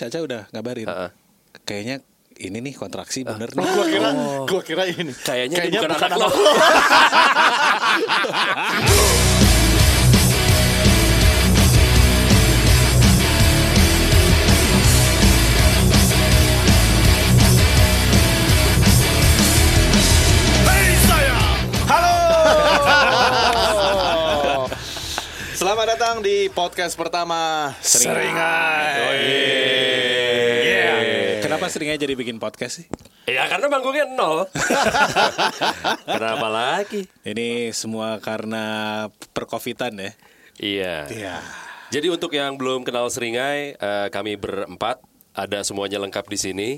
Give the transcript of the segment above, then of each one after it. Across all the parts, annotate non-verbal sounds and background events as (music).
Caca udah ngabarin. Heeh. Kayaknya ini nih kontraksi bener nih. Gua kira, gua kira ini. Kayaknya, dia bukan, anak lo. (laughs) Selamat datang di podcast pertama Seringai. Iya. Kenapa seringnya jadi bikin podcast sih? ya karena manggungnya nol. (laughs) Kenapa lagi? Ini semua karena perkovitan ya. Iya. Iya. Jadi untuk yang belum kenal Seringai, eh, kami berempat ada semuanya lengkap di sini.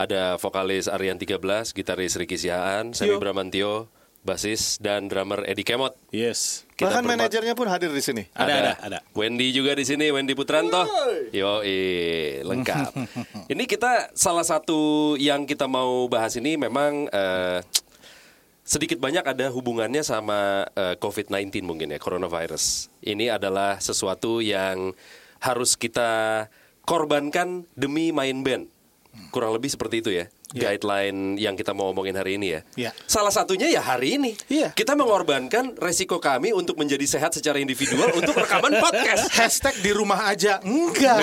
Ada vokalis Aryan 13, gitaris Ricky Sihaan, Semi Yo. Bramantio, basis dan drummer Edi Kemot. Yes. Kita Bahkan berempat. manajernya pun hadir di sini. Ada, ada, ada. Wendy juga di sini, Wendy Putranto. Yo, lengkap. (laughs) ini kita salah satu yang kita mau bahas ini memang eh, sedikit banyak ada hubungannya sama eh, COVID-19 mungkin ya, coronavirus. Ini adalah sesuatu yang harus kita korbankan demi main band. Kurang lebih seperti itu ya. Guideline yang kita mau omongin hari ini ya. Iya. Salah satunya ya hari ini. Iya. Kita mengorbankan resiko kami untuk menjadi sehat secara individual untuk rekaman podcast. (laughs) Hashtag di rumah aja. Enggak.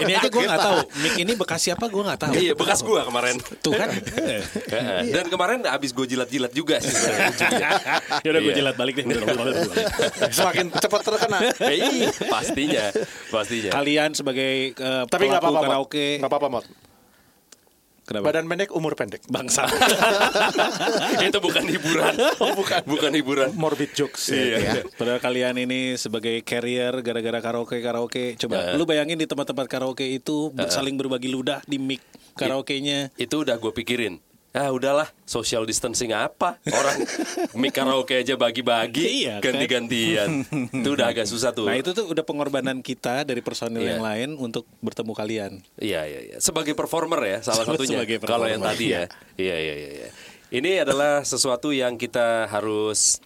ini aja gue nggak tahu. Mic ini bekas siapa gue nggak tahu. Iya, bekas gua kemarin. Tuh kan. Heeh. Dan kemarin abis gue jilat-jilat juga sih. (laughs) ya udah gue Iya. jilat balik deh. (laughs) Semakin cepat terkena. Iya, pastinya, pastinya. Kalian sebagai eh, Tapi pelaku apa-apa. Mot. karaoke. Nggak apa-apa, Mot. Kenapa? Badan pendek, umur pendek. bangsa. (laughs) Itu bukan hiburan. bukan. Bukan hiburan. Morbid jokes. Iya. ya. Padahal kalian ini sebagai carrier gara-gara karaoke karaoke. Coba lu bayangin di tempat-tempat karaoke itu saling berbagi ludah di mic karaoke-nya. Itu udah gue pikirin. Ah udahlah, social distancing apa? Orang (laughs) mic karaoke aja bagi-bagi, Iya, kan? ganti-gantian. Itu udah agak susah tuh. Nah itu tuh udah pengorbanan kita dari personil Iya. yang lain untuk bertemu kalian. Iya iya iya. Sebagai performer ya salah Sebagai satunya. Kalau yang tadi ya. (laughs) Iya iya iya. iya. Ini adalah sesuatu yang kita harus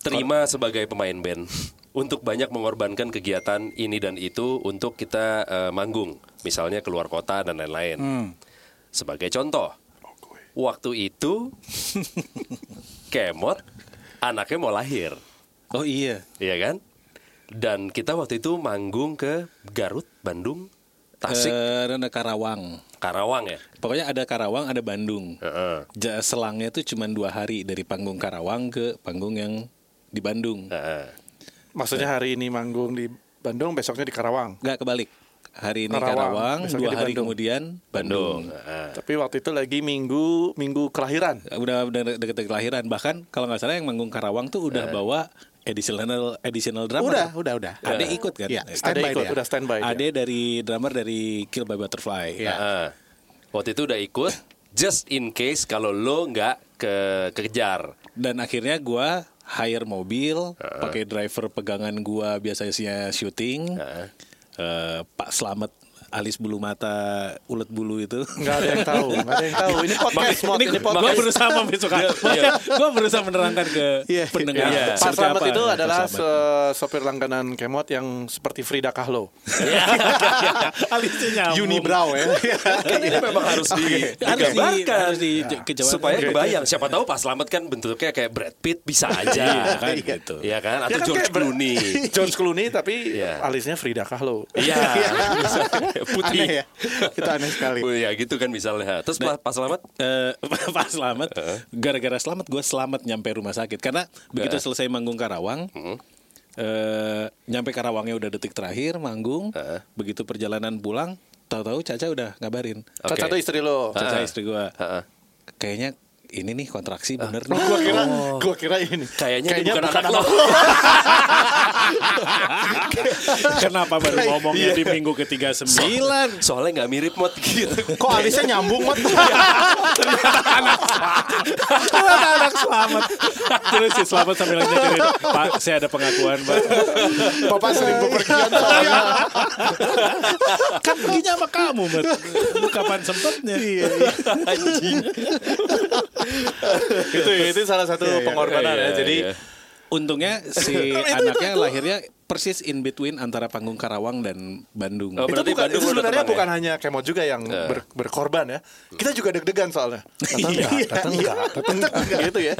terima sebagai pemain band untuk banyak mengorbankan kegiatan ini dan itu untuk kita eh, manggung, misalnya keluar kota dan lain-lain. Sebagai contoh, waktu itu (laughs) Kemot anaknya mau lahir, Oh iya. iya kan? Dan kita waktu itu manggung ke Garut, Bandung, Tasik, ada Karawang. Karawang ya. Pokoknya ada Karawang, ada Bandung. Heeh. Ja- selangnya tuh cuma dua hari dari panggung Karawang ke panggung yang di Bandung. Heeh. Maksudnya hari ini manggung di Bandung, besoknya di Karawang. Nggak kebalik. Hari ini Karawang, Karawang, dua hari Bandung. kemudian Bandung. Heeh. Tapi waktu itu lagi minggu minggu kelahiran. Udah udah deket kelahiran. Bahkan kalau nggak salah yang manggung Karawang tuh udah bawa additional additional drummer. Udah, udah, udah. Ade ikut kan? Eh, Ade ikut, udah standby dia. Ade dari drummer dari Kill by Butterfly. Heeh. Waktu itu udah ikut just in case kalau lo nggak ke kejar. Dan akhirnya gua hire mobil, pakai driver pegangan gua biasanya syuting. Eh, Pak Slamet alis bulu mata, ulet bulu itu. Nggak ada yang tahu, nggak ada yang tahu. Ini (laughs) podcast, Mot. ini Ini gue podcast. berusaha membesarkan. Iya. gue berusaha menerangkan ke (laughs) Iya, pendengar. iya. Pak seperti Slamet apa itu Pak adalah se- sopir langganan Kemot yang seperti Frida Kahlo. (laughs) alisnya. Unibrow ya. Ini memang harus di, Harus di, digambarkan harus di supaya kebayang. Siapa tahu Pak Slamet kan bentuknya kayak Brad Pitt bisa aja. Iya kan gitu. Iya kan? Atau Dia kan George kayak ber- Clooney. George Clooney tapi Iya. alisnya Frida Kahlo. Iya. Putih. Aneh ya. Itu aneh sekali. Oh, (laughs) ya gitu kan misalnya. Terus Pak Pak Slamet Eh, (laughs) Pak Selamat, gara-gara Selamat gue selamat nyampe rumah sakit karena begitu selesai manggung Karawang, eh, nyampe Karawangnya udah detik terakhir manggung, begitu perjalanan pulang, tahu-tahu Caca udah ngabarin, Oke. Caca tuh istri lo. Caca istri gue, Heeh. kayaknya ini nih kontraksi bener nih. Gua kira, gua kira ini. Kayaknya, dia bukan, anak lo. (laughs) Kenapa baru ngomongnya di minggu ketiga sembilan? (laughs) Soalnya nggak mirip mod gitu. Kok alisnya nyambung, Mot? (laughs) Ternyata anak selamat. Terus si selamat sambil nyekirin, Pak, saya ada pengakuan, Pak. Bapak sering bepergian soalnya. kan perginya sama kamu, Mat. Lu kapan sempetnya? Iya, (laughs) itu itu salah satu pengorbanan Iya, ya. Jadi iya. Untungnya (laughs) si anaknya lahirnya persis in between antara panggung Karawang dan Bandung. Oh, itu berarti bukan, Bandung itu sebenarnya tenang bukan ya? hanya kemot juga yang ber- berkorban ya. Kita juga deg-degan soalnya. Datang Iya, nggak? Datang iya. nggak? Datang nggak? gitu ya.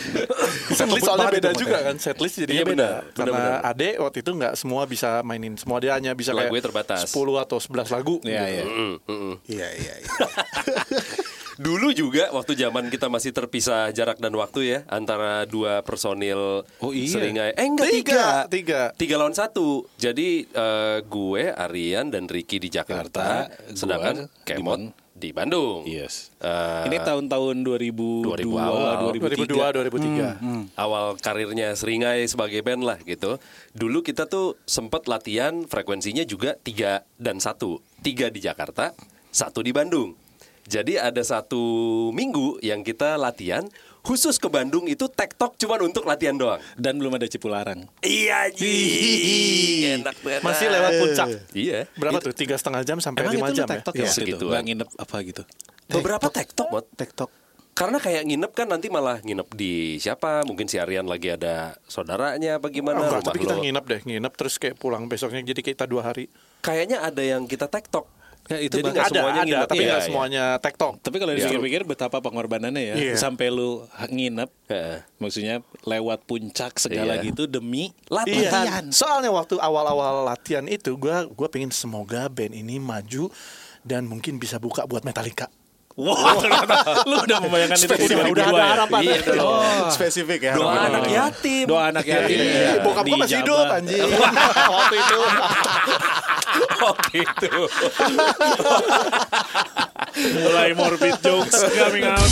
(laughs) setlist soalnya beda itu, juga ya. kan. Setlist jadinya Iya, beda. Karena Benar-benar. Ade waktu itu nggak semua bisa mainin. Semua dia hanya bisa Lagunya kayak terbatas. 10 atau 11 lagu. Iya, iya. Mm. Iya iya. iya. Dulu juga waktu zaman kita masih terpisah jarak dan waktu ya antara dua personil Oh, iya. Seringai. Eh enggak Tiga, tiga. tiga. Tiga lawan satu. Jadi eh, gue, Aryan dan Ricky di Jakarta, Jakarta, sedangkan gua di Kemot Ban- di Bandung. Yes. Eh, Ini tahun-tahun 2002, 2000 awal. 2003. 2002, 2003. awal karirnya Seringai sebagai band lah gitu. Dulu kita tuh sempet latihan frekuensinya juga tiga dan satu, tiga di Jakarta, satu di Bandung. Jadi ada satu minggu yang kita latihan khusus ke Bandung itu tektok cuman untuk latihan doang. Dan belum ada Cipularang. Iya ji, enak banget. Masih lewat puncak. Iya. Berapa tuh? Tiga setengah jam sampai lima jam ya? tektok Iya, ya? segituan. Nggak nginep apa gitu? Beberapa tektok, Mot. TikTok. Karena kayak nginep kan nanti malah nginep di siapa? Mungkin si Aryan lagi ada saudaranya apa gimana? Enggak, rumah tapi kita lo. nginep deh, nginep terus kayak pulang besoknya jadi kita dua hari. Kayaknya ada yang kita tektok. Ya, itu Jadi nggak ada, semuanya ada, nginep. tapi Iya, nggak iya. semuanya tektok. Tapi kalau dipikir-pikir betapa pengorbanannya ya, Iya. sampai lu nginep, Heeh. maksudnya lewat puncak segala Iya. gitu demi Iya, latihan. soalnya waktu awal-awal latihan itu gua gua pengen semoga band ini maju dan mungkin bisa buka buat Metallica. Wah, ternyata lu udah membayangkan itu di Udah, 2002 udah ada ya? harapan. Iya. Oh, spesifik ya. Doa anak yatim. Doa anak yatim. Iya, ya, bokap gua masih hidup anjing. (laughs) waktu itu. (laughs) Oh gitu. (laughs) Mulai morbid jokes coming out.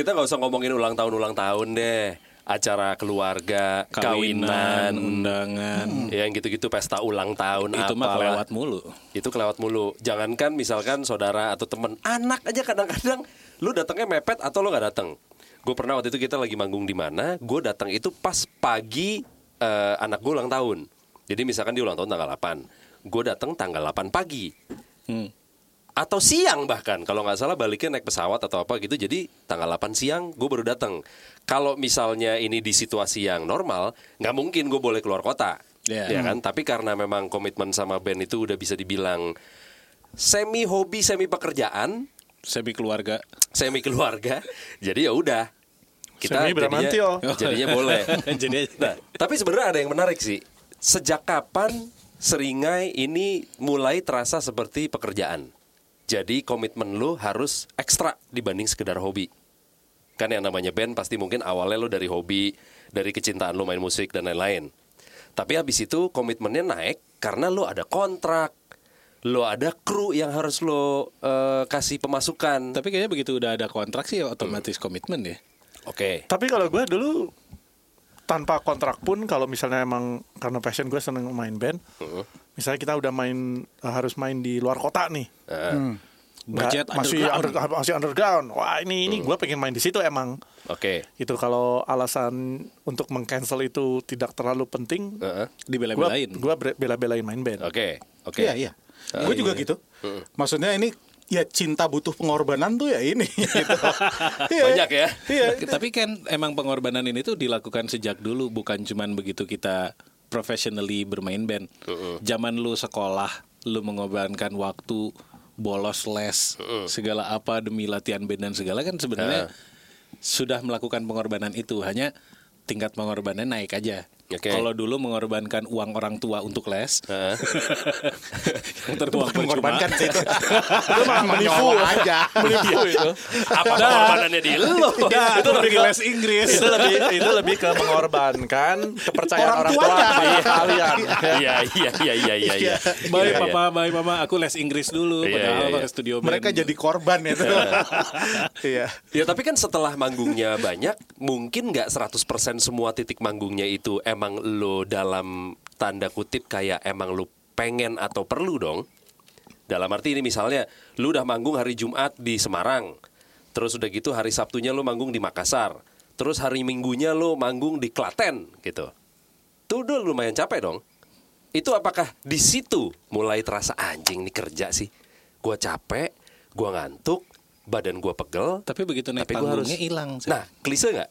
Kita nggak usah ngomongin ulang tahun ulang tahun deh. Acara keluarga, Kawinan, kawinan, undangan. ya yang gitu-gitu pesta ulang tahun Itu mah kelewat mulu. Itu kelewat mulu. Jangankan misalkan saudara atau temen anak aja kadang-kadang lu datangnya mepet atau lu nggak datang. Gue pernah waktu itu kita lagi manggung di mana, gue datang itu pas pagi eh, anak gue ulang tahun. Jadi misalkan dia ulang tahun tanggal 8, gue datang tanggal 8 pagi. Hmm. Atau siang bahkan kalau nggak salah baliknya naik pesawat atau apa gitu jadi tanggal 8 siang gue baru datang kalau misalnya ini di situasi yang normal nggak mungkin gue boleh keluar kota. Iya. ya kan? Tapi karena memang komitmen sama band itu udah bisa dibilang semi hobi semi pekerjaan. Semi keluarga. semi keluarga. (laughs) Jadi ya udah. Kita Semi jadinya, jadinya boleh. (laughs) Jadi Nah, tapi sebenarnya ada yang menarik sih. Sejak kapan seringai ini mulai terasa seperti pekerjaan? Jadi komitmen lu harus ekstra dibanding sekedar hobi. Kan yang namanya band pasti mungkin awalnya lu dari hobi, dari kecintaan lu main musik dan lain-lain. Tapi habis itu komitmennya naik karena lu ada kontrak, lu ada kru yang harus lu eh, kasih pemasukan. Tapi kayaknya begitu udah ada kontrak sih otomatis komitmen ya. Oke. Tapi kalau gue dulu tanpa kontrak pun kalau misalnya emang karena passion gue seneng main band, misalnya kita udah main eh, harus main di luar kota nih, Eh, Budget Nggak, masih underground. under- masih underground. Wah ini ini gue pengen main di situ emang. Oke. Itu kalau alasan untuk mengcancel itu tidak terlalu penting, Heeh. Dibela-belain. gue bela-belain main band. Oke. Oke. Iya iya. Gue juga gitu. Maksudnya ini ya cinta butuh pengorbanan tuh ya ini. (laughs) gitu. Iya. Banyak ya. Iya. Tapi kan emang pengorbanan ini tuh dilakukan sejak dulu bukan cuman begitu kita professionally bermain band. Zaman lu sekolah, lu mengorbankan waktu, bolos les, segala apa demi latihan band dan segala kan sebenarnya sudah melakukan pengorbanan itu. Hanya tingkat pengorbanannya naik aja. Oke. Kalau dulu mengorbankan uang orang tua untuk les, Heeh. (laughs) yang terbuang. Mengorbankan sih itu. (laughs) Itu mah menipu aja. Menipu itu. Apa pengorbanannya di lu? (laughs) Nah, itu pergi les Inggris. itu lebih itu lebih ke mengorbankan kepercayaan Orang orang, tua kalian. Iya iya iya iya iya iya. Baik papa, baik mama, aku les Inggris dulu. Padahal pakai studio band. Mereka jadi korban itu. Iya. Ya tapi kan setelah manggungnya banyak, mungkin nggak 100% semua titik manggungnya itu emang lo dalam tanda kutip kayak emang lo pengen atau perlu dong. Dalam arti ini misalnya, lu udah manggung hari Jumat di Semarang, terus udah gitu hari Sabtunya lu manggung di Makassar, terus hari Minggunya lu manggung di Klaten gitu. Tuh udah lumayan capek dong. itu apakah di situ mulai terasa anjing nih kerja sih? Gua capek, gua ngantuk, badan gua pegel. Tapi begitu naik Tapi panggungnya hilang. Nah, klise nggak?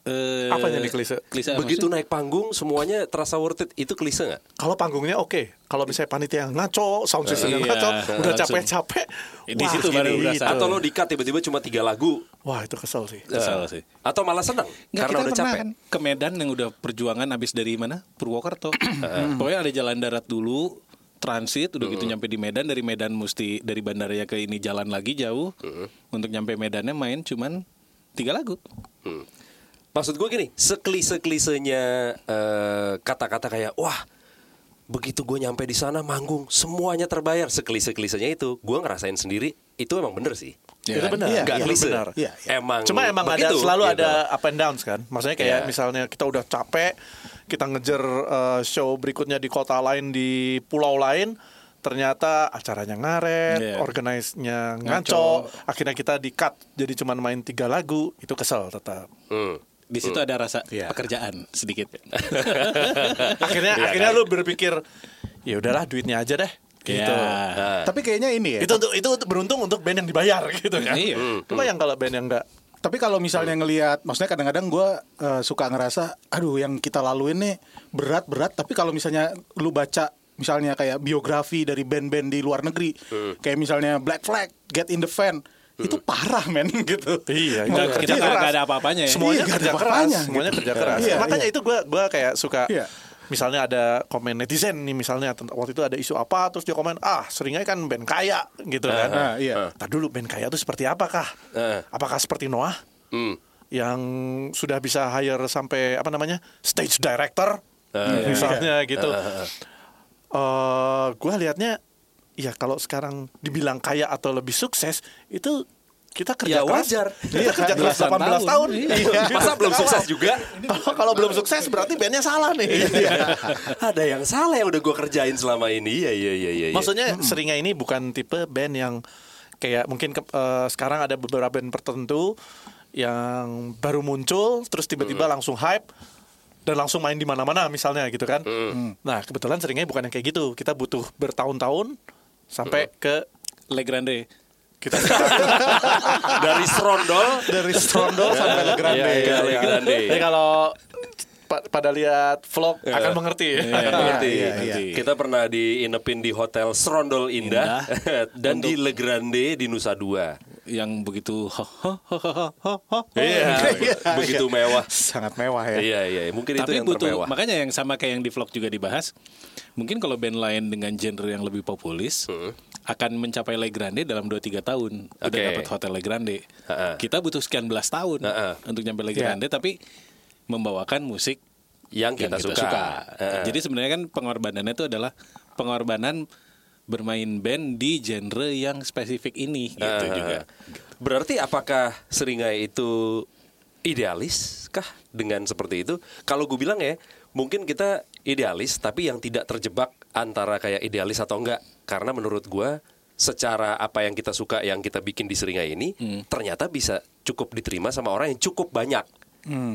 Eh, Apanya nih klise? klise apa Begitu sih? naik panggung semuanya terasa worth it. Itu klise nggak? Kalau panggungnya oke, kalau misalnya panitia yang ngaco, sound system yang Iya, ngaco, udah capek-capek. Di wah, situ baru gini, berasa. gitu. Atau lo di-cut tiba-tiba cuma tiga lagu. Wah itu kesel sih. Kesel Eh, sih. Atau malah senang Nggak, karena kita udah pernah capek. kan ke Medan yang udah perjuangan habis dari mana? Purwokerto. (clears throat) Pokoknya ada jalan darat dulu, transit, udah gitu nyampe di Medan, dari Medan mesti dari bandaranya ke ini jalan lagi jauh. Untuk nyampe Medannya main cuman tiga lagu. Hmm. Maksud gue gini, seklise-klisenya eh, kata-kata kayak wah begitu gue nyampe di sana manggung semuanya terbayar seklise-klisenya itu gue ngerasain sendiri itu emang bener sih Ya itu kan? benar. Iya, nggak itu klise benar. Iya, emang Cuma emang begitu, ada selalu gitu. ada up and downs kan. Maksudnya kayak Iya. misalnya kita udah capek, kita ngejar uh, show berikutnya di kota lain di pulau lain, ternyata acaranya ngaret, Iya. organize-nya Ngaco. ngaco, akhirnya kita di cut jadi cuma main tiga lagu, itu kesel tetap. Hmm. Di situ ada rasa Iya. pekerjaan sedikit. (laughs) akhirnya Iya akhirnya kan? lu berpikir ya udahlah duitnya aja deh. Gitu. Ya. Nah, Tapi kayaknya ini ya. Itu untuk itu untuk beruntung untuk band yang dibayar (laughs) gitu kan. Iya. Cuma yang kalau band yang enggak Tapi kalau misalnya ngelihat, maksudnya kadang-kadang gue suka ngerasa, aduh yang kita laluin nih berat-berat. Tapi kalau misalnya lu baca, misalnya kayak biografi dari band-band di luar negeri, kayak misalnya Black Flag, Get in the Fan, itu parah men (laughs) gitu. Iya, kerja Kita nggak nggak ada apa-apanya ya. semuanya Iya, kerja keras, apa-apanya. semuanya kerja keras. Iya, Makanya iya. itu gua gua kayak suka Iya. misalnya ada komen netizen nih misalnya waktu itu ada isu apa terus dia komen ah seringnya kan band kaya gitu kan. Ah, iya. Tar dulu band kaya itu seperti apakah? Eh. Apakah seperti Noah hmm. yang sudah bisa hire sampai apa namanya stage director iya. misalnya gitu. Eh, gua lihatnya ya kalau sekarang dibilang kaya atau lebih sukses itu kita Ya, kerja keras. wajar. Iya, kerja keras Belasan 18 tahun. tahun. Iya. masa belum sukses juga Kalau kalau belum sukses berarti bandnya salah nih. ada yang salah yang udah gue kerjain selama ini iya iya iya iya iya. Maksudnya seringnya ini bukan tipe band yang kayak mungkin ke- eh, sekarang ada beberapa band tertentu yang baru muncul terus tiba-tiba langsung hype dan langsung main di mana-mana misalnya gitu kan. Nah kebetulan seringnya bukan yang kayak gitu. Kita butuh bertahun-tahun sampai ke Le Grande. kita (laughs) dari Strondol dari Strondol sampai Le Grande. Iya, iya, gitu Le kan. Grande. Jadi kalau pa- pada lihat vlog akan mengerti. Akan mengerti. iya, iya. Kita pernah diinepin di hotel Serondol Indah, (laughs) dan di Le Grande di Nusa Dua. yang begitu. Iya, begitu mewah. Sangat mewah ya. Iya iya, mungkin itu yang butuh termewah. makanya yang sama kayak yang di vlog juga dibahas. Mungkin kalau band lain dengan genre yang lebih populis akan mencapai Le Grande dalam 2 3 tahun. Udah Oke. dapat hotel Le Grande. Ha-ha. Kita butuh sekian belas tahun Ha-ha. untuk nyampe Le Iya. Grande tapi membawakan musik Yang kita yang suka. Ha-ha. Jadi sebenarnya kan pengorbanannya itu adalah pengorbanan bermain band di genre yang spesifik ini gitu juga. Berarti apakah Seringai itu idealis kah dengan seperti itu? Kalau gue bilang ya, mungkin kita idealis tapi yang tidak terjebak antara kayak idealis atau enggak. Karena menurut gue secara apa yang kita suka yang kita bikin di Seringai ini ternyata bisa cukup diterima sama orang yang cukup banyak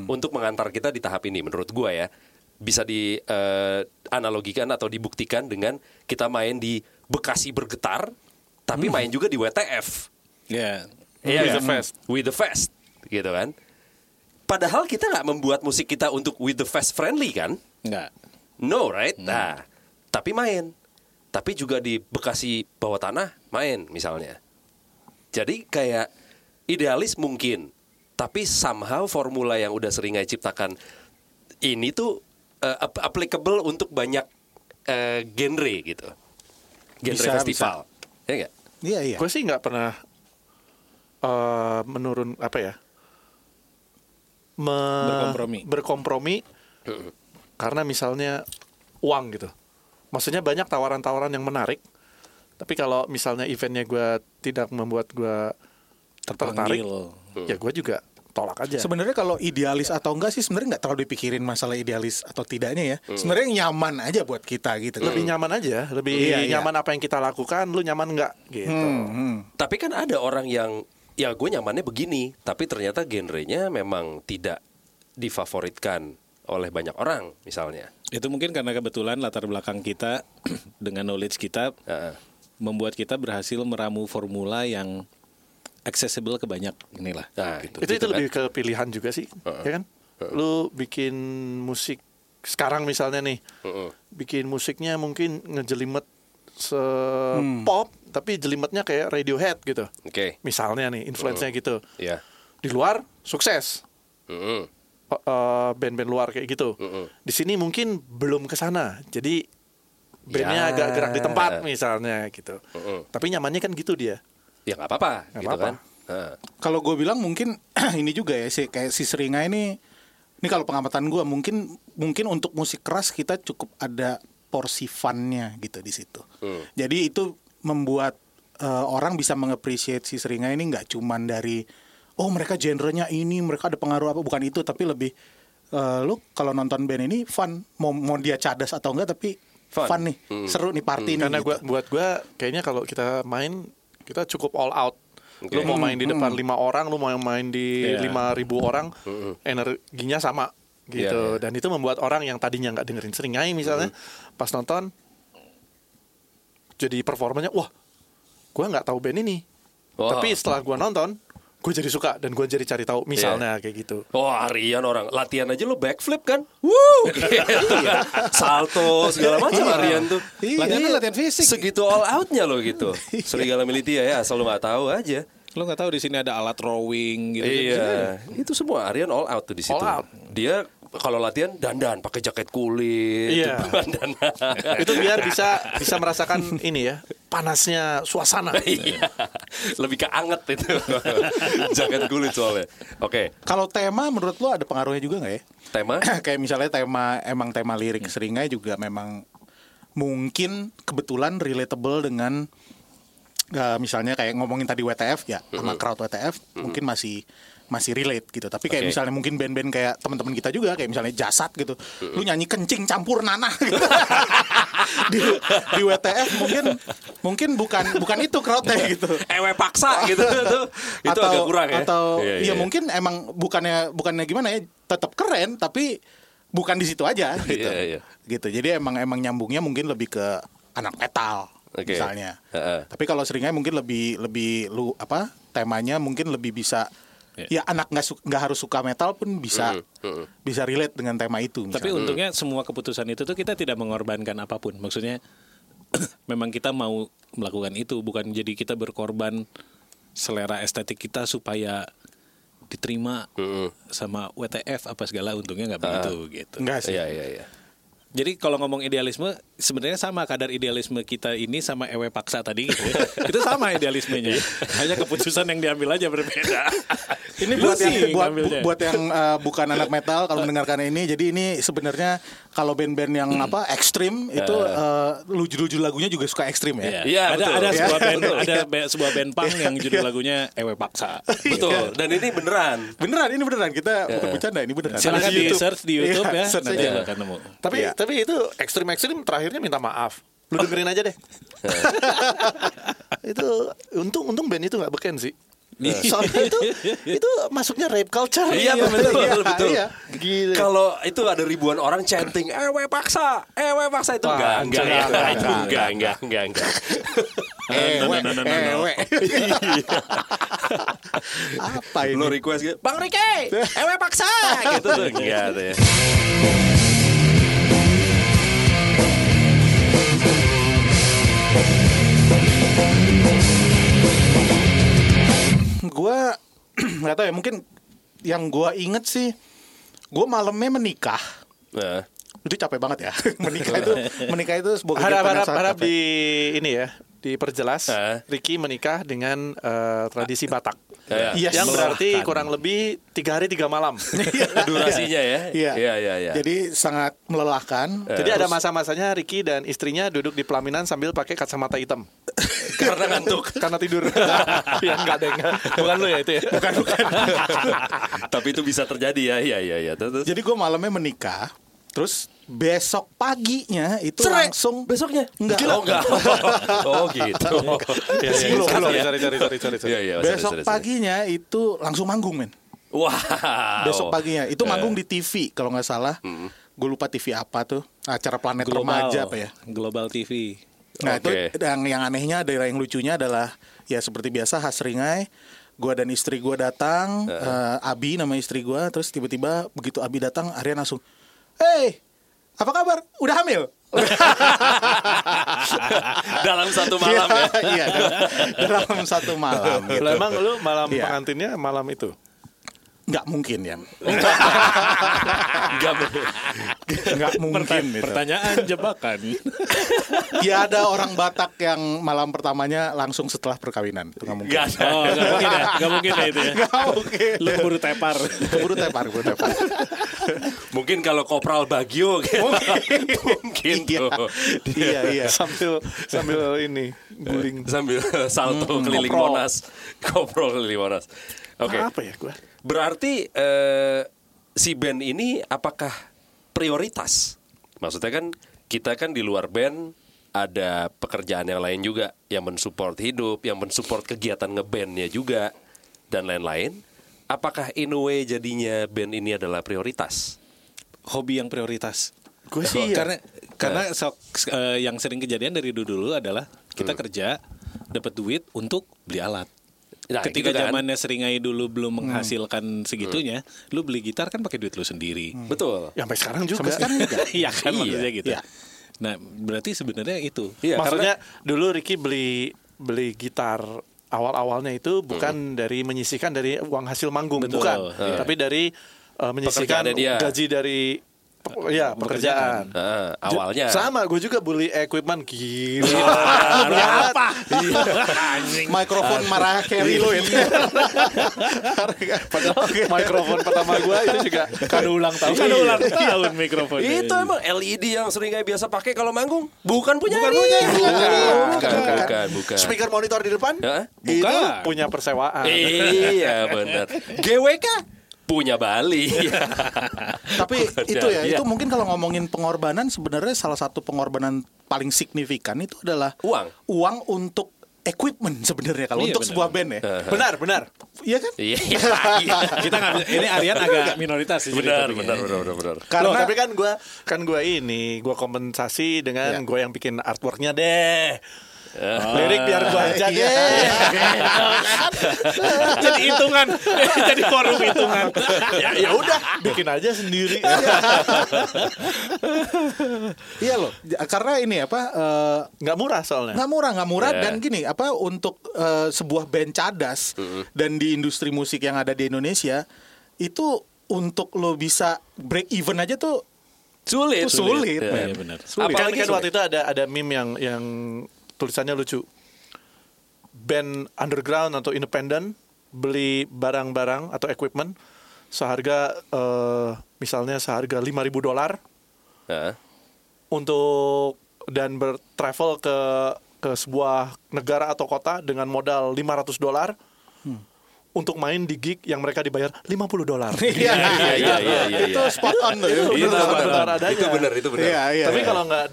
untuk mengantar kita di tahap ini menurut gue ya bisa di eh, analogikan atau dibuktikan dengan kita main di Bekasi bergetar tapi main juga di WTF Ya. Iya With kan? the Fest. With the Fest, gitu kan? Padahal kita nggak membuat musik kita untuk with the fest friendly kan? Enggak. No, right? Nah, tapi main. Tapi juga di Bekasi bawah tanah main misalnya. Jadi kayak idealis mungkin, tapi somehow formula yang udah sering saya ciptakan ini tuh ap- applicable untuk banyak eh, genre gitu. Genre Bisa, festival. Ya nggak? Iya iya. Gue sih nggak pernah eh, menurun apa ya? Me- Berkompromi. Berkompromi karena misalnya uang gitu. Maksudnya banyak tawaran-tawaran yang menarik. Tapi kalau misalnya eventnya gue tidak membuat gue tertarik, Panggil. ya gue juga tolak aja. Sebenarnya kalau idealis atau enggak sih sebenarnya nggak terlalu dipikirin masalah idealis atau tidaknya ya. Sebenarnya yang nyaman aja buat kita gitu. lebih nyaman aja, lebih Iya, iya. nyaman apa yang kita lakukan, lu nyaman nggak gitu. Hmm, hmm. Tapi kan ada orang yang ya gue nyamannya begini, tapi ternyata genrenya memang tidak difavoritkan oleh banyak orang misalnya. Itu mungkin karena kebetulan latar belakang kita (clears throat) dengan knowledge kita Heeh. membuat kita berhasil meramu formula yang accessible ke banyak inilah. Nah, gitu. itu itu lebih ke pilihan juga sih, ya kan? Lu bikin musik sekarang misalnya nih, Heeh. bikin musiknya mungkin ngejelimet se pop, tapi jelimetnya kayak Radiohead gitu. Oke. Misalnya nih, influence-nya gitu. Iya. Di luar sukses, Heeh. eh, eh, band-band luar kayak gitu. Mm-mm. Di sini mungkin belum ke sana. Jadi bandnya Ya. agak gerak di tempat misalnya gitu. Mm-mm. Tapi nyamannya kan gitu dia. Ya nggak apa-apa Nggak gitu apa-apa. kan. Heeh. Kalau gue bilang mungkin (clears throat) ini juga ya sih kayak si Seringa ini ini kalau pengamatan gue mungkin mungkin untuk musik keras kita cukup ada porsi funnya gitu di situ. Hmm. Jadi itu membuat eh, orang bisa mengapresiasi si Seringa ini nggak cuman dari oh mereka genrenya ini mereka ada pengaruh apa bukan itu tapi lebih eh, lu kalau nonton band ini fun mau mau dia cadas atau enggak tapi Fun. fun, nih seru nih party nih Karena gitu. gua buat gua kayaknya kalau kita main kita cukup all out. Oke. Lu mau main di depan lima orang, lu mau main di Iya. lima ribu orang, energinya sama gitu. Iya, iya. Dan itu membuat orang yang tadinya nggak dengerin seringai misalnya, pas nonton jadi performanya, wah, gua nggak tahu band ini. Wah. Tapi setelah gua nonton, gue jadi suka dan gue jadi cari tahu misalnya kayak gitu. Oh Arian orang latihan aja lo backflip kan? Woo, gitu. (laughs) salto segala macam Arian tuh. Iya. Latihannya latihan fisik. Segitu all outnya lo gitu. (laughs) Serigala militia ya, asal lo nggak tahu aja. Lo nggak tahu di sini ada alat rowing gitu. Iya, itu semua Arian all out tuh di situ. All out. Dia kalau latihan dandan pakai jaket kulit, Iya. (laughs) itu biar bisa bisa merasakan ini ya panasnya suasana. (laughs) Iya, lebih ke anget itu. (laughs) jaket kulit soalnya. Oke, Kalau tema menurut lo ada pengaruhnya juga nggak ya? tema. (clears throat) kayak misalnya tema emang tema lirik seringai juga memang mungkin kebetulan relatable dengan eh, misalnya kayak ngomongin tadi WTF ya sama crowd WTF mungkin masih masih relate gitu tapi kayak Oke. misalnya mungkin band-band kayak teman-teman kita juga kayak misalnya jasad gitu lu nyanyi kencing campur nanah gitu. (laughs) di, di WTF mungkin mungkin bukan bukan itu crowdnya gitu Ewe paksa gitu tuh. (laughs) Itu agak kurang ya. atau Iya, ya iya. mungkin emang bukannya bukannya gimana ya tetap keren tapi bukan di situ aja gitu Iya, iya. gitu jadi emang emang nyambungnya mungkin lebih ke anak metal Oke. misalnya Heeh. tapi kalau seringnya mungkin lebih lebih lu apa temanya mungkin lebih bisa Iya. ya anak nggak su- nggak harus suka metal pun bisa bisa relate dengan tema itu Tapi misalnya. untungnya semua keputusan itu tuh kita tidak mengorbankan apa pun. Maksudnya (clears throat) memang kita mau melakukan itu bukan jadi kita berkorban selera estetik kita supaya diterima sama WTF apa segala untungnya nggak begitu gitu. enggak sih Iya, iya, iya. Jadi kalau ngomong idealisme sebenarnya sama kadar idealisme kita ini sama ewe paksa tadi gitu ya. (laughs) itu sama idealismenya. Hanya keputusan yang diambil aja berbeda. Ini buat yang buat, buat yang uh, bukan anak metal kalau mendengarkan ini, jadi ini sebenarnya kalau band-band yang apa ekstrim itu uh, lucu-lucu lagunya juga suka ekstrim ya. Iya, ada betul. ada sebuah Iya. band ada be- sebuah band punk yang judul lagunya ewe paksa. Betul. Dan ini beneran. Beneran ini beneran kita bukan bercanda ini beneran. Silakan Ada di search di YouTube Iya, ya. search Nanti aja. lo akan nemu. Tapi Iya. tapi itu ekstrim ekstrim terakhirnya minta maaf. Lu (laughs) dengerin aja deh. (laughs) itu untung untung band itu nggak beken sih. (laughs) Soalnya itu itu masuknya rape culture. Iya, betul, Iya, betul. Iya. Gila. Kalau itu ada ribuan orang chanting ewe paksa, ewe paksa itu Wah, enggak, enggak, enggak, enggak, enggak, itu enggak, enggak, enggak, enggak. Ewe, ewe. Apa ini? Lo request gitu, Bang Rike, (laughs) ewe paksa, gitu tuh enggak tuh ya. Gua (clears throat) nggak tahu ya mungkin yang gua inget sih gue malamnya menikah. Nah, itu capek banget ya. (laughs) Menikah itu (laughs) menikah itu sebuah harap harap harap di ini ya diperjelas Eh. Ricky menikah dengan eh, tradisi Batak Iya. Yes. yang berarti Melelahkan. kurang lebih tiga hari tiga malam (laughs) durasinya ya. Iya. Iya, iya, iya. Jadi sangat melelahkan. jadi ada masa-masanya Ricky dan istrinya duduk di pelaminan sambil pakai kacamata hitam (laughs) Karena ngantuk. (laughs) karena tidur ya enggak deh enggak. bukan lu ya itu ya bukan bukan Tapi itu bisa terjadi ya. Iya, iya, iya. Terus Jadi gue malamnya menikah, terus besok paginya itu Cerai. langsung besoknya Enggak. Oh, enggak. (laughs) Oh, gitu. ya, ya, Belum, belum ya. sorry, sorry. Iya, iya. sorry, besok paginya itu langsung manggung men. Wow. Besok paginya itu Eh. manggung di TV kalau nggak salah. gue lupa TV apa tuh acara planet Global remaja apa ya Global TV. Nah Oke. itu yang yang anehnya adalah yang lucunya adalah ya seperti biasa Hasringai, gue dan istri gue datang, eh, Abi nama istri gue, terus tiba-tiba begitu Abi datang, Arya langsung, hey apa kabar? Udah hamil? (laughs) Dalam satu malam ya. Iya dalam satu malam. Gitu. Lah, emang lu malam Iya. pengantinnya malam itu. Nggak mungkin ya, Enggak bener. Nggak mungkin. gitu. Pertanyaan jebakan. Ya ada orang Batak yang malam pertamanya langsung setelah perkawinan. Itu nggak mungkin. Enggak ada. Oh, nggak mungkin ya, nggak mungkin ya itu ya. Nggak mungkin. Lu buru tepar. Keburu tepar, keburu tepar. Mungkin kalau Kopral Bagio gitu. Mungkin Iya. tuh. Iya, iya. sambil sambil ini guling. Sambil salto keliling Koprol. Monas. Koprol keliling Monas. Oke. Apa ya gue? Berarti eh, si band ini apakah prioritas? Maksudnya kan kita kan di luar band ada pekerjaan yang lain juga yang mensupport hidup, yang mensupport kegiatan ngebandnya juga dan lain-lain. Apakah in a way jadinya band ini adalah prioritas? Hobi yang prioritas. Gue sih ya. Karena karena sok eh, yang sering kejadian dari dulu dulu adalah kita kerja dapat duit untuk beli alat. Nah, Ketika gitu kan. zamannya seringai dulu belum menghasilkan segitunya, lu beli gitar kan pakai duit lu sendiri. Betul. Ya, sampai sekarang juga. Sampai sekarang juga. (laughs) Iya kan Iya, maksudnya gitu. iya. Nah, berarti sebenarnya itu. Iya, Maksudnya dulu Ricky beli beli gitar awal-awalnya itu bukan dari menyisihkan dari uang hasil manggung, Betul, bukan. iya. Tapi dari uh, menyisihkan gaji dari ya pekerjaan. Nah, awalnya Sama, gue juga beli equipment gila. Beli apa? Mikrofon Mariah Carey lo itu. Padahal mikrofon pertama gue itu juga kado ulang tahun. Kan ulang tahun mikrofon. itu emang LED yang sering kayak biasa pakai kalau manggung bukan punya Bukan ini. punya ini. bukan, Bukan. bukan, bukan, bukan. Speaker monitor di depan Hah? itu Bukan. punya persewaan. iya benar. GWK punya Bali. (laughs) Tapi Bukan itu ya, Iya. itu mungkin kalau ngomongin pengorbanan sebenarnya salah satu pengorbanan paling signifikan itu adalah Uang. Uang untuk equipment sebenarnya kalau Iya, untuk benar. sebuah band ya. Benar, benar. Iya kan? Iya. (laughs) Kita nggak bisa- ini Aryan agak minoritas sih. jadi benar, benar, benar, benar, benar. Karena Karena- tapi kan gue kan gue ini gue kompensasi dengan Ya. gue yang bikin artworknya deh. Lirik biar gue aja Iya. deh. (laughs) Jadi hitungan, (laughs) jadi forum hitungan. ya ya udah bikin aja sendiri. (laughs) Iya loh, karena ini apa eh, Nggak murah soalnya. nggak murah nggak murah Ya. dan gini apa untuk eh, sebuah band cadas dan di industri musik yang ada di Indonesia itu untuk lo bisa break even aja tuh Sulit, sulit, Iya, men. iya, benar. Sulit. Apalagi kan, sulit. waktu itu ada ada meme yang yang tulisannya lucu. Band underground atau independen beli barang-barang atau equipment seharga eh, misalnya seharga 5000 dolar Hah? untuk dan bertravel ke ke sebuah negara atau kota dengan modal 500 dolar untuk main di gig yang mereka dibayar 50 dolar. (laughs) Iya, iya, iya, iya, iya. Itu spot on tuh. Itu Itu benar, benar, adanya. itu benar, itu benar. Iya, iya. Tapi iya. kalau nggak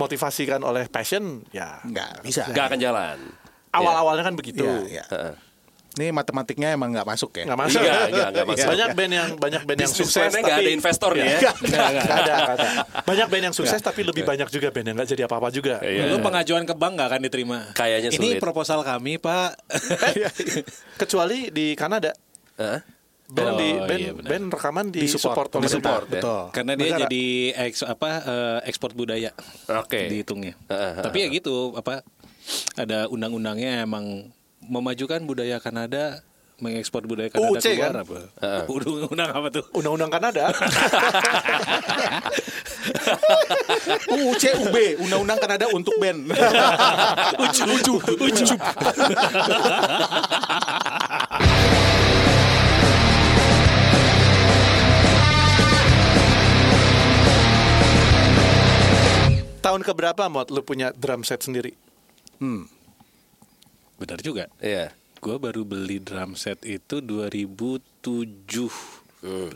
dimotivasikan oleh passion, ya nggak bisa. Gak akan jalan. awal-awalnya kan begitu. Iya, iya. Heeh. Ini matematiknya emang nggak masuk ya. Nggak masuk. Iya, nggak, nggak masuk. Banyak band yang banyak band yang sukses plan-nya nggak tapi ada investor ya. Iya. Nggak, nggak. Nggak ada, nggak ada. Banyak band yang sukses tapi lebih banyak juga band yang nggak jadi apa-apa juga. Iya. Lu pengajuan ke bank nggak akan diterima? Kayaknya Ini sulit. proposal kami, Pak. Kecuali di Kanada. Hah? Band Oh, di band, iya benar. band rekaman di, Disupport, support pemerintah. disupport, ya. Betul. Karena dia Negara. jadi eks, apa eh, ekspor budaya. Oke. Dihitungnya. Heeh, heeh. Tapi ya gitu, apa ada undang-undangnya emang memajukan budaya Kanada, mengekspor budaya Kanada UUC keluar kan? apa? (laughs) Undang-undang apa tuh? Undang-undang Kanada. (laughs) UUCUB, Undang-Undang Kanada untuk band. (laughs) Ucu, ucu, ucu. Tahun keberapa Mot lu punya drum set sendiri? Benar juga. Iya. Gue baru beli drum set itu 2007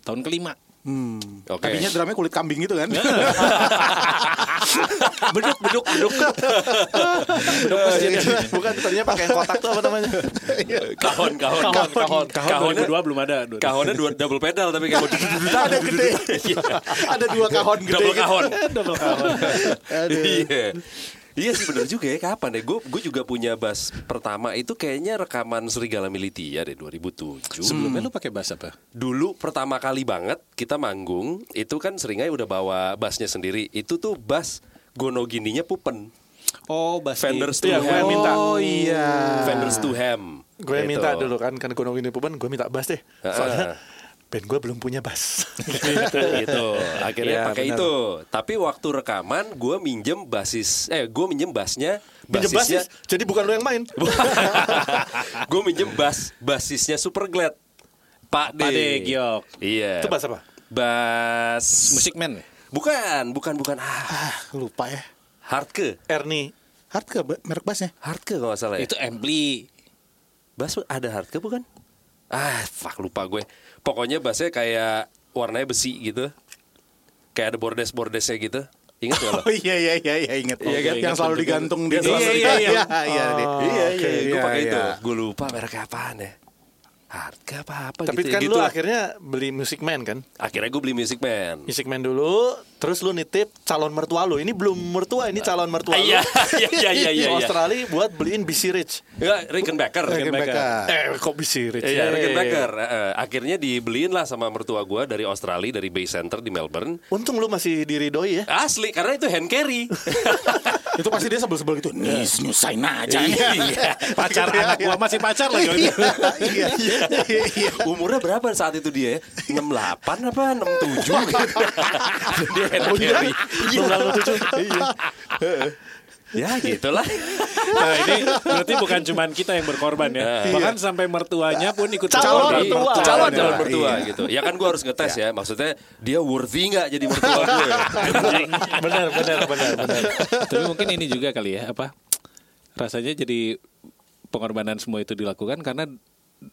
tahun kelima. Hmm. Oke. Tadinya drumnya kulit kambing gitu kan. (laughs) beduk beduk beduk beduk masjid Bukan tadinya pakai kotak tuh apa namanya? Kahon, kahon, kahon kahon Kahonnya- kahon 2002 belum ada (laughs) Kahonnya dua double pedal tapi kayak (laughs) Ada gede. Ada dua kahon gede. double gitu. kahon. double kahon Iya. Iya sih bener juga ya kapan ya Gue gue juga punya bass pertama itu kayaknya rekaman Serigala Militia deh 2007 sebelumnya lu pakai bass apa Dulu pertama kali banget kita manggung Itu kan Seringai udah bawa bassnya sendiri Itu tuh bass gonogininya Pupen oh bass Fenders Iya, gue yang minta. Oh iya. Fenders to Ham Gue yang Gitu. minta dulu kan, kan gunung ini puban, gue minta bass deh. Heeh. Soalnya band gue belum punya bass. (laughs) gitu. Akhirnya Iya, pakai benar. itu. Tapi waktu rekaman gue minjem basis eh gue minjem bassnya Pinjem basisnya bass, jadi bukan lo yang main. (laughs) gue minjem bass basisnya Super Glad. Pak D. Pak D, Giok. Iya. Itu bass apa? Bass musik man Bukan, bukan, bukan. Ah, Ah, lupa ya. hardke. Ernie. Hard ke ba- merek bassnya? Hardke kalau nggak salah ya. itu ampli Bass ada hardke bukan? Ah, fuck lupa gue. Pokoknya bassnya kayak warnanya besi gitu. Kayak ada bordes-bordesnya gitu. Ingat gak lo? (laughs) Oh iya iya iya iya ingat. Iya kan? Yang selalu digantung di selalu Iya, digantung. Iya iya iya. deh. Iya iya, Oke, gue iya, pakai itu. iya. Gue lupa mereknya apaan ya. Harga apa apa Tapi gitu. kan gitu lu lah. akhirnya beli Music Man kan? Akhirnya gue beli Music Man. Music Man dulu, terus lu nitip calon mertua lu. Ini belum mertua, ini calon mertua lu. Iya (laughs) iya iya iya Di iya. Australia buat beliin BC Rich. Ya, Rickenbacker. Rickenbacker. Eh, kok BC Rich? Iya, Rickenbacker. Eh, eh, akhirnya dibeliin lah sama mertua gue dari Australia, dari Bay Center di Melbourne. Untung lu masih diridoi ya. Asli, karena itu hand carry. (laughs) Itu pasti dia sebel-sebel gitu. Nih, nyusahin aja. Iya. pacar anak gua masih pacar lagi. Iya iya iya. Umurnya berapa saat itu dia? ya? 68 apa 67 gitu. (laughs) dia hand carry. Iya. Ya gitulah. Nah, ini berarti bukan cuma kita yang berkorban ya. Bahkan sampai mertuanya pun ikut Calon berkorban. mertua. calon Calon calon ya. mertua gitu. Ya kan gue harus ngetes ya. Maksudnya dia worthy nggak jadi mertua gue? (laughs) benar, benar, benar, benar. Tapi mungkin ini juga kali ya apa? Rasanya jadi pengorbanan semua itu dilakukan karena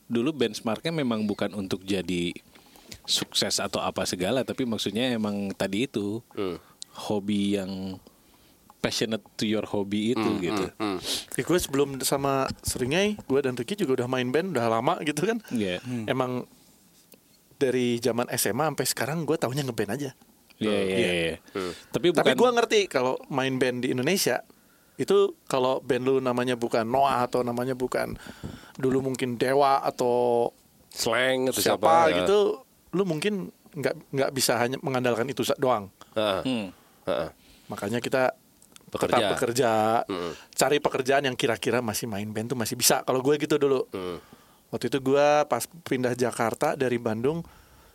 dulu benchmarknya memang bukan untuk jadi sukses atau apa segala, tapi maksudnya emang tadi itu hobi yang passionate to your hobby itu gitu. Ya, gue sebelum sama Seringai, gue dan Ricky juga udah main band udah lama gitu kan. Iya. Emang dari zaman SMA sampai sekarang gue taunya ngeband aja. Iya, iya, iya. Tapi bukan Tapi gue ngerti kalau main band di Indonesia itu kalau band lu namanya bukan Noah atau namanya bukan dulu mungkin Dewa atau Slang atau siapa, siapa ya. gitu, lu mungkin nggak nggak bisa hanya mengandalkan itu doang. Heeh. Hmm. Heeh. Makanya kita Bekerja. tetap bekerja, cari pekerjaan yang kira-kira masih main band tuh masih bisa. Kalau gue gitu dulu. Hmm. Waktu itu gue pas pindah Jakarta dari Bandung,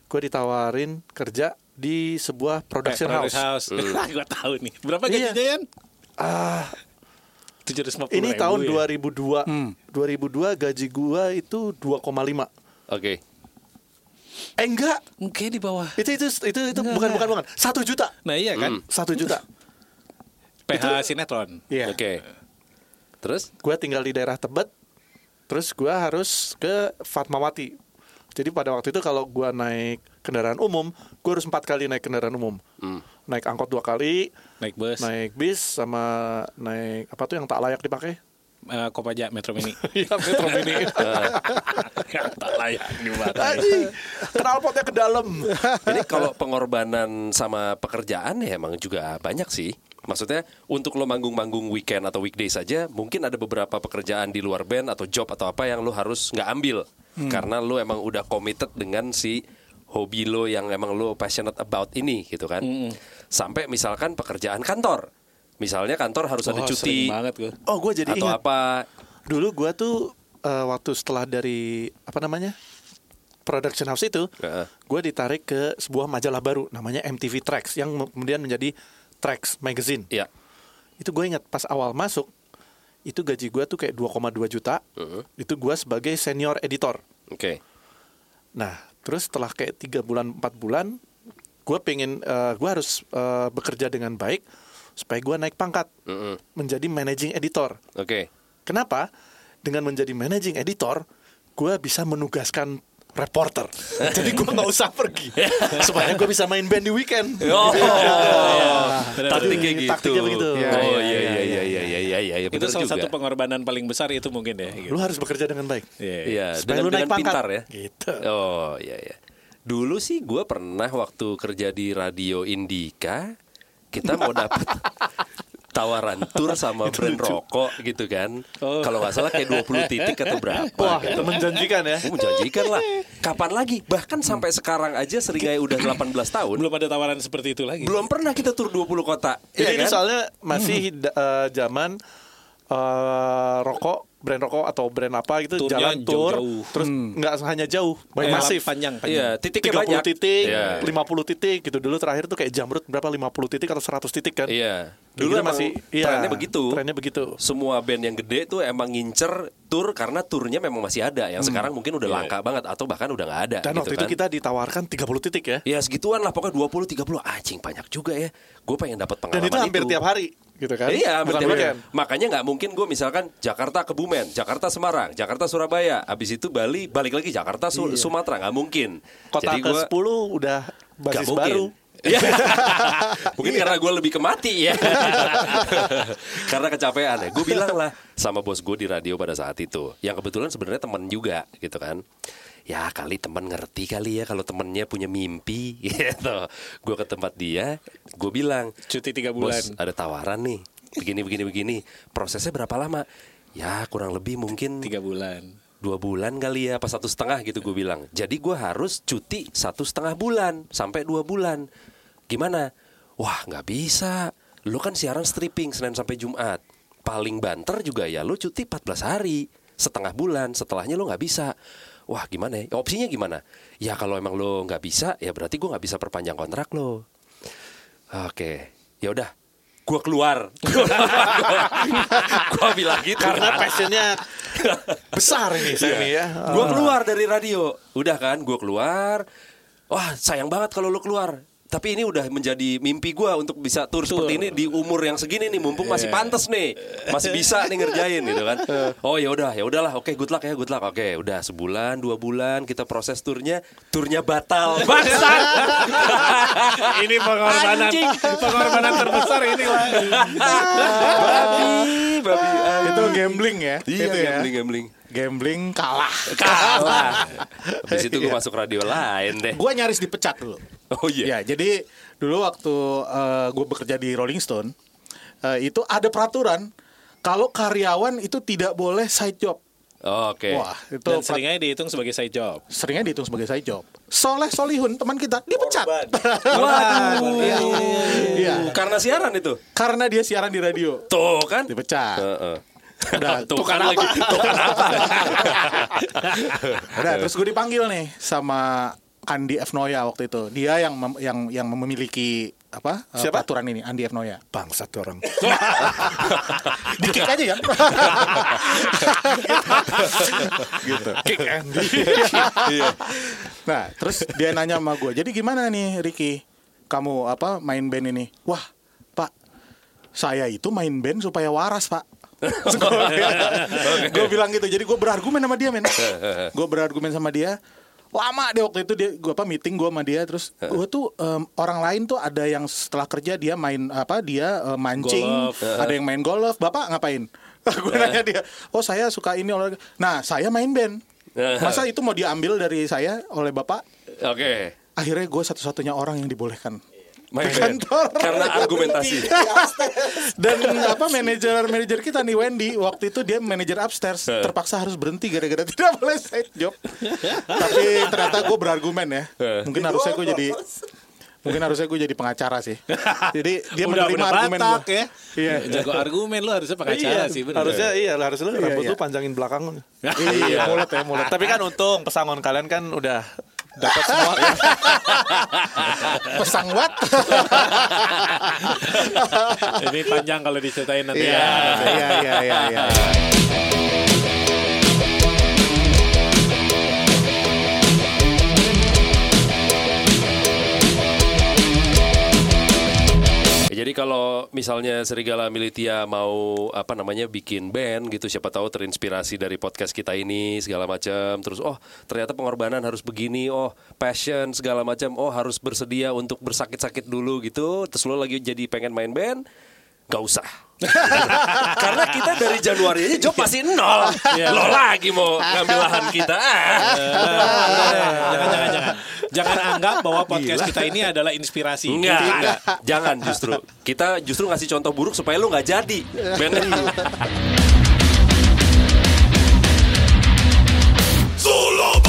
gue ditawarin kerja di sebuah production Eh, house. house. (laughs) Gua tahu nih. Berapa Iya. gajinya Yan? Ah, 750 ini ribu tahun ya? 2002. 2002 gaji gue itu 2,5. Oke. Eh enggak, Oke di bawah. itu itu itu itu bukan bukan bukan. Satu juta. Nah iya kan? Satu juta. PH sinetron. Iya. Oke. Terus? gue tinggal di daerah Tebet terus gue harus ke Fatmawati jadi pada waktu itu kalau gue naik kendaraan umum gue harus empat kali naik kendaraan umum naik angkot dua kali Naik bus. naik bis sama naik apa tuh yang tak layak dipakai Eh, Kopaja Metro Mini. (laughs) Iya Metro Mini (laughs) tak layak dipakai. Anjing, knalpotnya ke dalam Ini kalau pengorbanan sama pekerjaan ya emang juga banyak sih. Maksudnya untuk lo manggung-manggung weekend atau weekday saja, mungkin ada beberapa pekerjaan di luar band atau job atau apa yang lo harus nggak ambil karena lo emang udah committed dengan si hobi lo yang emang lo passionate about ini gitu kan. Sampai misalkan pekerjaan kantor, misalnya kantor harus ada Wah, cuti banget gue. oh gue jadi atau ingat apa. dulu gue tuh eh, waktu setelah dari apa namanya production house itu Heeh. gue ditarik ke sebuah majalah baru namanya MTV Tracks yang kemudian menjadi Tracks Magazine Ya, itu gue ingat pas awal masuk itu gaji gue tuh kayak 2,2 juta itu gue sebagai senior editor oke. nah terus setelah kayak tiga bulan empat bulan gue pengen eh, gue harus eh, bekerja dengan baik supaya gue naik pangkat Mm-mm. menjadi managing editor Oke. kenapa dengan menjadi managing editor gue bisa menugaskan reporter. (laughs) Jadi gue nggak usah pergi (laughs) supaya gue bisa main band di weekend. (laughs) Oh, Benar, taktiknya gitu. Taktiknya begitu. Oh Iya, iya iya, iya iya iya iya iya Itu salah juga. satu pengorbanan paling besar itu mungkin ya. Gitu. Lu harus bekerja dengan baik. Iya. Iya, Supaya dengan, lu naik dengan pangkat. pintar ya. Gitu. Oh iya iya. Dulu sih gue pernah waktu kerja di radio Indika, kita mau dapat tawaran tur sama brand rokok gitu kan. Kalau nggak salah kayak 20 (laughs) titik atau berapa. Wah, gitu. menjanjikan ya. Oh, menjanjikan lah. Kapan lagi? Bahkan sampai sekarang aja Seringai udah 18 tahun. Belum ada tawaran seperti itu lagi. Belum pernah kita tur 20 kota. Jadi Iya ini kan? soalnya masih da- eh, zaman eh, rokok, brand rokok atau brand apa gitu Turnya jalan tour, jauh-jauh. terus nggak hanya jauh, Eh, masif. panjang, panjang. Iya, titiknya 30 banyak. titik, Iya. 50 titik gitu. Dulu terakhir tuh kayak Jamrut berapa 50 titik atau 100 titik kan? Iya. Dulu Dulu emang masih iya, trennya begitu. Trennya begitu. Semua band yang gede tuh emang ngincer tur karena turnya memang masih ada. Yang sekarang mungkin udah langka banget atau bahkan udah nggak ada. Dan gitu waktu kan. itu kita ditawarkan 30 titik ya. Ya segituan lah pokoknya 20 30 anjing banyak juga ya. Gue pengen dapat Dan pengalaman itu hampir tiap hari gitu kan? Iya, Bukan weekend. Makanya nggak mungkin gue misalkan Jakarta ke Bumen, Jakarta Semarang, Jakarta Surabaya, abis itu Bali, balik lagi Jakarta Su- Sumatera nggak mungkin. Iya. Kota Jadi gua- ke-10 udah Gak basis mungkin. baru. Iya. (laughs) Mungkin karena gue lebih ke mati ya. (laughs) karena kecapean ya. Gue bilang lah sama bos gue di radio pada saat itu. Yang kebetulan sebenarnya teman juga gitu kan. Ya kali teman ngerti kali ya kalau temennya punya mimpi (laughs) gitu. Gue ke tempat dia, gue bilang, Cuti tiga bulan. bos ada tawaran nih. Begini begini begini. Prosesnya berapa lama? Ya kurang lebih mungkin Tiga bulan. dua bulan kali ya, apa satu setengah gitu gue bilang. Jadi gue harus cuti satu setengah bulan sampai dua bulan. Gimana? Wah nggak bisa. Lu kan siaran stripping Senin sampai Jumat. Paling banter juga ya lu cuti 14 hari. Setengah bulan, setelahnya lu nggak bisa. Wah gimana ya? Opsinya gimana? Ya kalau emang lo nggak bisa, ya berarti gue nggak bisa perpanjang kontrak lo. Oke, ya udah, gue keluar. (laughs) gue bilang gitu. Karena passionnya besar ini Semi ya. Gue keluar dari radio. Udah kan, gue keluar. Wah, sayang banget kalau lu keluar. Tapi ini udah menjadi mimpi gue untuk bisa tur seperti ini di umur yang segini nih, mumpung masih pantas nih, masih bisa nih ngerjain gitu kan. (laughs) Oh ya udah, ya udahlah, oke, good luck ya, good luck. Oke, udah sebulan, dua bulan kita proses turnya, turnya batal. (laughs) Bangsat. (laughs) ini pengorbanan pengorbanan terbesar ini lah. babi, babi. Itu gambling ya. Iya, itu ya. gambling, gambling. Gambling kalah. Kalah. Habis itu gue masuk radio lain deh. Gua nyaris dipecat dulu. (laughs) Oh iya. Ya, jadi dulu waktu gue bekerja di Rolling Stone, eh, itu ada peraturan kalau karyawan itu tidak boleh side job. Oke. Wah, itu Dan seringnya dihitung sebagai side job. seringnya dihitung sebagai side job. Soleh Solihun teman kita dipecat. (laughs) Waduh. Iya. Karena siaran itu. Karena dia siaran di radio. Tuh kan. Dipecat. Heeh. Udah, (laughs) Tuh tukar kan lagi. Tuh kan apa? Udah, terus gue dipanggil nih sama Andi F Noya waktu itu. Dia yang mem- yang yang memiliki apa eh, Siapa? peraturan ini Andi F Noya. Bangsat orang. (laughs) Dikik aja ya. (laughs) gitu. Kick Andy. (laughs) Nah, terus dia nanya sama gue, jadi gimana nih Ricky? Kamu apa main band ini? Wah, Pak, saya itu main band supaya waras, Pak. gue bilang gitu, jadi gue berargumen sama dia, men. gue berargumen sama dia. Lama deh waktu itu dia gue apa meeting gue sama dia terus gue tuh em, orang lain tuh ada yang setelah kerja dia main apa dia eh, mancing Golf. ada yang main golf. Bapak ngapain? (laughs) Gue nanya dia oh saya suka ini olahraga. Nah saya main band. Masa itu mau diambil dari saya oleh bapak? Oke. akhirnya gue satu-satunya orang yang dibolehkan Main kantor. Karena argumentasi. dan apa manajer manajer kita nih Wendy waktu itu dia manajer upstairs terpaksa harus berhenti gara-gara (laughs) tidak boleh side job tapi ternyata gue berargumen ya mungkin harusnya gue jadi mungkin harusnya gue jadi pengacara sih jadi dia udah menerima udah argumen Batak gue ya. Iya. Jago argumen lu harusnya pengacara Iya, sih bener. harusnya iya harusnya lu rambut iya. lu panjangin belakang. (laughs) iya mulut ya mulut Tapi kan untung pesangon kalian kan udah dapat semua. ya. (laughs) pesang what Ini panjang kalau diceritain nanti iya ya. iya iya iya iya jadi kalau misalnya Serigala Militia mau apa namanya bikin band gitu, siapa tahu terinspirasi dari podcast kita ini segala macam. Terus oh ternyata pengorbanan harus begini, oh passion segala macam, oh harus bersedia untuk bersakit-sakit dulu gitu. Terus lo lagi jadi pengen main band, gak usah. (laughs) Karena kita dari Januari aja job masih nol. Iya. Lo lagi mau ngambil lahan kita. (laughs) Iya. jangan, jangan, jangan. Jangan anggap bahwa podcast Gila. kita ini adalah inspirasi. Enggak, enggak. Jangan justru. Kita justru ngasih contoh buruk supaya lo nggak jadi. Iya. Bener. Solo